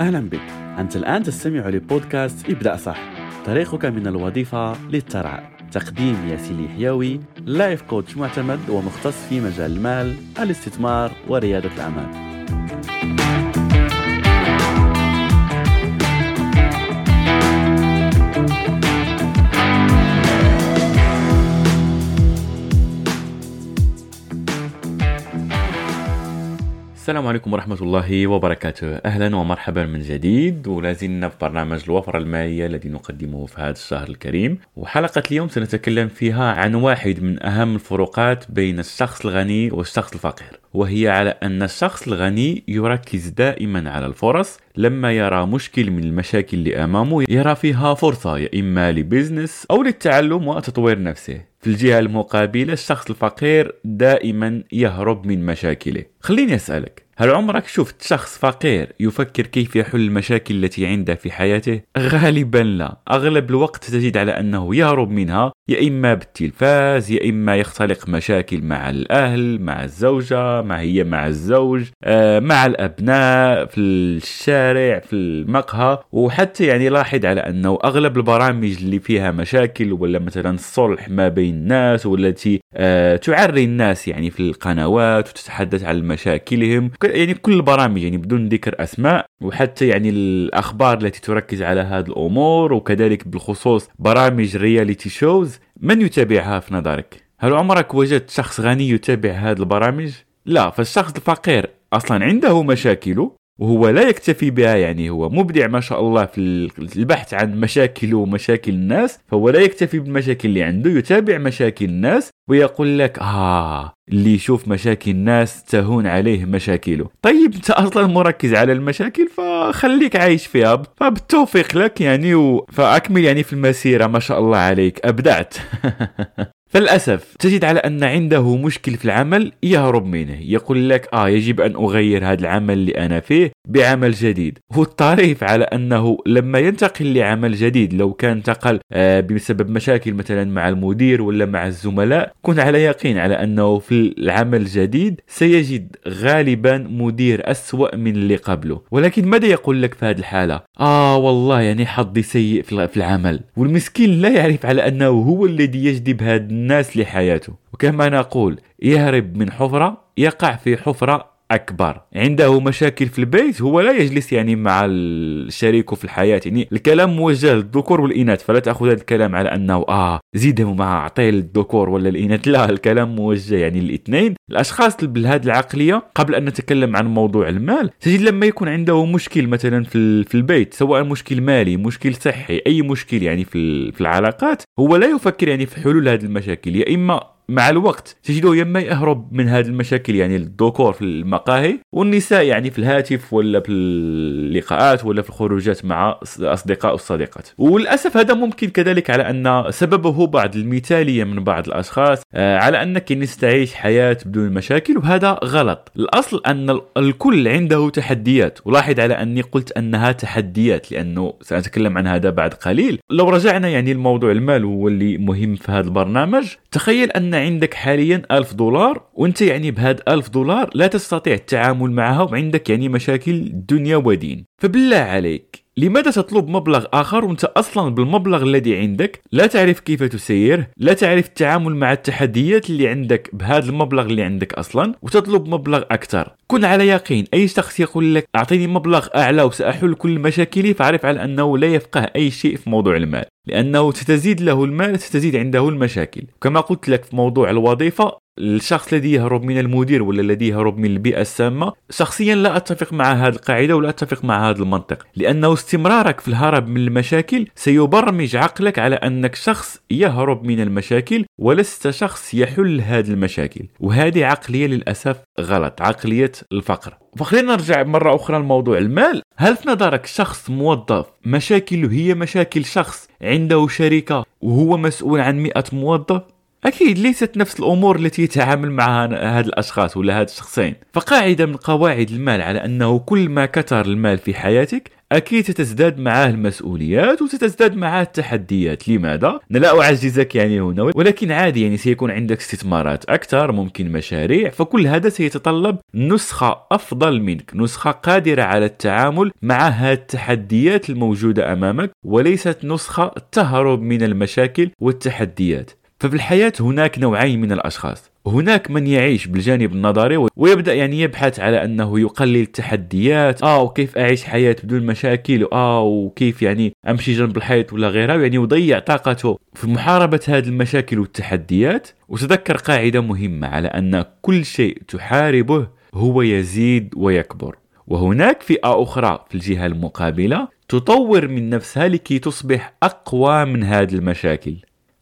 أهلا بك. أنت الآن تستمع لبودكاست ابدأ صح. طريقك من الوظيفة للثراء تقديم ياسين حيوي لايف كوتش معتمد ومختص في مجال المال الاستثمار وريادة الأعمال. السلام عليكم ورحمة الله وبركاته. أهلا ومرحبا من جديد. ولازلنا في برنامج الوفرة المالية الذي نقدمه في هذا الشهر الكريم. وحلقة اليوم سنتكلم فيها عن واحد من أهم الفروقات بين الشخص الغني والشخص الفقير. وهي على أن الشخص الغني يركز دائما على الفرص لما يرى مشكل من المشاكل اللي أمامه يرى فيها فرصة يا إما لبزنس أو للتعلم وتطوير نفسه. في الجهة المقابلة الشخص الفقير دائما يهرب من مشاكله. خليني أسألك هل عمرك شفت شخص فقير يفكر كيف يحل المشاكل التي عنده في حياته؟ غالبا لا أغلب الوقت تجد على أنه يهرب منها يا إما بالتلفاز يا إما يختلق مشاكل مع الأهل مع الزوجة مع هي مع الزوج آه، مع الأبناء في الشارع في المقهى وحتى يعني لاحظ على أنه أغلب البرامج اللي فيها مشاكل ولا مثلا الصلح ما بين الناس والتي آه، تعري الناس يعني في القنوات وتتحدث عن مشاكلهم يعني كل البرامج يعني بدون ذكر أسماء وحتى يعني الأخبار التي تركز على هذه الأمور وكذلك بالخصوص برامج رياليتي شوز من يتابعها في نظرك؟ هل عمرك وجدت شخص غني يتابع هذه البرامج؟ لا فالشخص الفقير أصلا عنده مشاكله وهو لا يكتفي بها يعني هو مبدع ما شاء الله في البحث عن مشاكله ومشاكل الناس فهو لا يكتفي بالمشاكل اللي عنده يتابع مشاكل الناس ويقول لك آه اللي يشوف مشاكل الناس تهون عليه مشاكله طيب أنت أصلا مركز على المشاكل فخليك عايش فيها فبالتوفيق لك يعني. فأكمل يعني في المسيرة ما شاء الله عليك أبدعت فللأسف تجد على أن عنده مشكل في العمل يهرب منه. يقول لك آه يجب أن أغير هذا العمل اللي أنا فيه بعمل جديد. هو الطريف على أنه لما ينتقل لعمل جديد لو كان انتقل آه بسبب مشاكل مثلا مع المدير ولا مع الزملاء كن على يقين على أنه في العمل الجديد سيجد غالبا مدير أسوأ من اللي قبله. ولكن ماذا يقول لك في هذه الحالة؟ آه والله يعني حظي سيء في العمل. والمسكين لا يعرف على أنه هو الذي يجذب هذا الناس لحياته. وكما نقول يهرب من حفرة يقع في حفرة أكبر. عنده مشاكل في البيت هو لا يجلس يعني مع شريكه في الحياة. يعني الكلام موجه للذكور والإناث فلا تأخذ هذا الكلام على أنه آه زيده مع اعطيه للذكور ولا الإناث. لا الكلام موجه يعني للاثنين. الأشخاص بهذه العقلية قبل أن نتكلم عن موضوع المال تجد لما يكون عنده مشكل مثلا في في البيت سواء مشكل مالي مشكل صحي أي مشكل يعني في في العلاقات هو لا يفكر يعني في حلول هذه المشاكل. يا إما مع الوقت تجده يما يهرب من هذه المشاكل يعني الذكور في المقاهي والنساء يعني في الهاتف ولا في اللقاءات ولا في الخروجات مع الاصدقاء والصديقات وللأسف هذا ممكن كذلك على أن سببه بعض المثاليه من بعض الأشخاص آه، على انك يعني تعيش حياة بدون مشاكل وهذا غلط. الأصل أن الكل عنده تحديات. ولاحظ على أني قلت أنها تحديات لأنه سأتكلم عن هذا بعد قليل. لو رجعنا يعني الموضوع المال هو اللي مهم في هذا البرنامج تخيل أن عندك حاليا ألف دولار وأنت يعني بهاد ألف دولار لا تستطيع التعامل معها وعندك يعني مشاكل دنيا ودين. فبالله عليك. لماذا تطلب مبلغ آخر وأنت أصلا بالمبلغ الذي عندك؟ لا تعرف كيف تسيره لا تعرف التعامل مع التحديات اللي عندك بهذا المبلغ اللي عندك أصلا وتطلب مبلغ أكثر. كن على يقين أي شخص يقول لك أعطيني مبلغ أعلى وسأحل كل مشاكلي فاعرف على أنه لا يفقه أي شيء في موضوع المال. لأنه ستزيد له المال ستزيد عنده المشاكل. كما قلت لك في موضوع الوظيفة الشخص الذي يهرب من المدير ولا الذي يهرب من البيئة السامة شخصيا لا أتفق مع هذه القاعدة ولا أتفق مع هذا المنطق لأنه استمرارك في الهرب من المشاكل سيبرمج عقلك على أنك شخص يهرب من المشاكل ولست شخص يحل هذه المشاكل وهذه عقلية للأسف غلط عقلية الفقر. فخلينا نرجع مرة أخرى لموضوع المال. هل في نظرك شخص موظف مشاكله هي مشاكل شخص عنده شركة وهو مسؤول عن 100 موظف؟ أكيد ليست نفس الأمور التي يتعامل معها هاد الأشخاص ولا هاد الشخصين. فقاعدة من قواعد المال على أنه كل ما كثر المال في حياتك أكيد ستزداد معاه المسؤوليات وستزداد معاه التحديات. لماذا؟ أنا لا أعززك يعني هنا ولكن عادي يعني سيكون عندك استثمارات أكثر ممكن مشاريع فكل هذا سيتطلب نسخة أفضل منك نسخة قادرة على التعامل مع هذه التحديات الموجودة أمامك وليست نسخة تهرب من المشاكل والتحديات. ففي الحياة هناك نوعين من الأشخاص. هناك من يعيش بالجانب النظري ويبدأ يعني يبحث على أنه يقلل التحديات. آه وكيف أعيش حياة بدون مشاكل؟ آه وكيف يعني أمشي جنب الحيط ولا غيرها يعني يضيع طاقته في محاربة هذه المشاكل والتحديات. وتذكر قاعدة مهمة على أن كل شيء تحاربه هو يزيد ويكبر. وهناك فئة أخرى في الجهة المقابلة تطور من نفسها لكي تصبح أقوى من هذه المشاكل.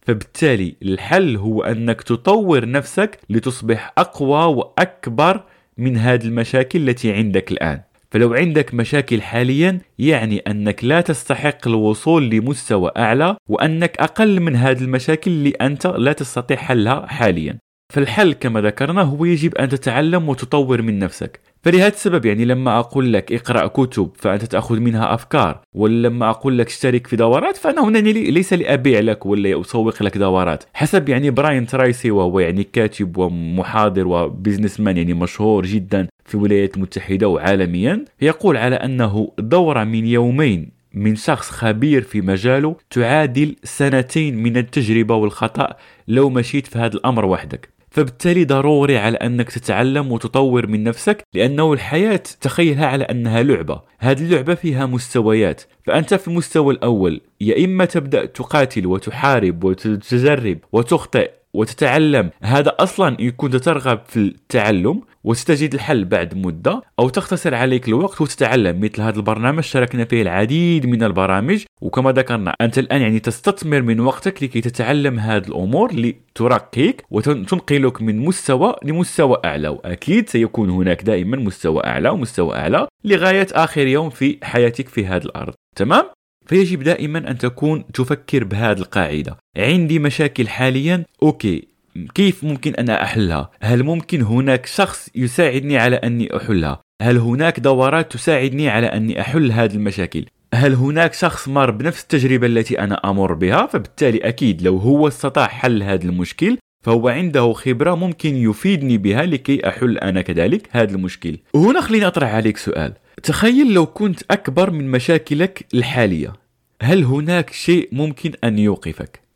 فبالتالي الحل هو أنك تطور نفسك لتصبح أقوى وأكبر من هذه المشاكل التي عندك الآن. فلو عندك مشاكل حاليا يعني أنك لا تستحق الوصول لمستوى أعلى وأنك أقل من هذه المشاكل اللي أنت لا تستطيع حلها حاليا. فالحل كما ذكرنا هو يجب أن تتعلم وتطور من نفسك. فلهذا السبب يعني لما أقول لك اقرأ كتب فأنت تأخذ منها أفكار ولا لما أقول لك اشترك في دورات فأنا هنا ليس لأبيع لك ولا أسوق لك دورات. حسب يعني براين ترايسي وهو يعني كاتب ومحاضر و business man يعني مشهور جدا في الولايات المتحدة وعالميا يقول على أنه دورة من يومين من شخص خبير في مجاله تعادل سنتين من التجربة والخطأ. لو مشيت في هذا الأمر وحدك فبالتالي ضروري على أنك تتعلم وتطور من نفسك لأنه الحياة تخيلها على أنها لعبة. هذه اللعبة فيها مستويات. فأنت في المستوى الأول يا إما تبدأ تقاتل وتحارب وتجرب وتخطئ وتتعلم. هذا ان كنت ترغب في التعلم وستجد الحل بعد مدة أو تختصر عليك الوقت وتتعلم. مثل هذا البرنامج شاركنا فيه العديد من البرامج وكما ذكرنا أنت الآن يعني تستثمر من وقتك لكي تتعلم هذه الأمور لترقيك وتنقلك من مستوى لمستوى أعلى. وأكيد سيكون هناك دائما مستوى أعلى ومستوى أعلى لغاية آخر يوم في حياتك في هذه الأرض. تمام؟ فيجب دائما أن تكون تفكر بهذه القاعدة عندي مشاكل حاليا أوكي كيف ممكن أنا أحلها؟ هل ممكن هناك شخص يساعدني على أني أحلها؟ هل هناك دورات تساعدني على أني أحل هذه المشاكل؟ هل هناك شخص مر بنفس التجربة التي أنا أمر بها؟ فبالتالي أكيد لو هو استطاع حل هذا المشكل فهو عنده خبرة ممكن يفيدني بها لكي أحل أنا كذلك هذا المشكل وهنا خليني أطرح عليك سؤال تخيل لو كنت أكبر من مشاكلك الحالية هل هناك شيء ممكن أن يوقفك؟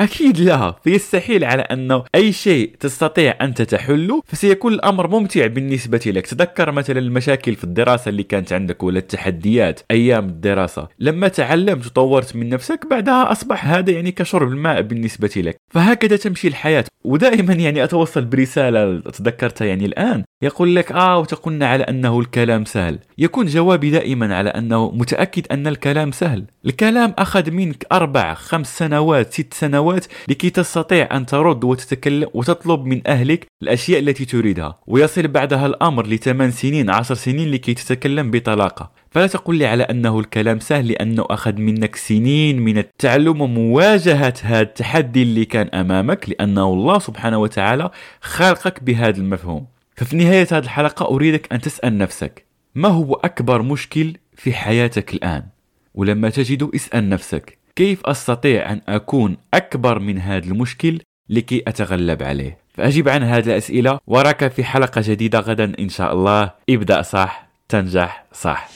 أكيد لا فيستحيل على أنه أي شيء تستطيع أنت تحله فسيكون الأمر ممتع بالنسبة لك. تذكر مثلا المشاكل في الدراسة اللي كانت عندك ولا التحديات أيام الدراسة. لما تعلمت وطورت من نفسك بعدها أصبح هذا يعني كشرب الماء بالنسبة لك. فهكذا تمشي الحياة. ودائما يعني أتوصل برسالة تذكرتها يعني الآن. يقول لك آه وتقولنا على أنه الكلام سهل. يكون جوابي دائما على أنه متأكد أن الكلام سهل. الكلام أخذ منك أربع خمس سنوات ست سنوات لكي تستطيع أن ترد وتتكلم وتطلب من أهلك الأشياء التي تريدها ويصل بعدها الأمر لثمان سنين عشر سنين لكي تتكلم بطلاقة فلا تقل لي على أنه الكلام سهل لأنه أخذ منك سنين من التعلم ومواجهة هذا التحدي اللي كان أمامك لأنه الله سبحانه وتعالى خلقك بهذا المفهوم ففي نهاية هذه الحلقة أريدك أن تسأل نفسك ما هو أكبر مشكل في حياتك الآن؟ ولما تجده اسأل نفسك كيف أستطيع أن أكون أكبر من هذا المشكل لكي أتغلب عليه؟ فأجب عن هذه الأسئلة وراك في حلقة جديدة غدا إن شاء الله. ابدأ صح تنجح صح.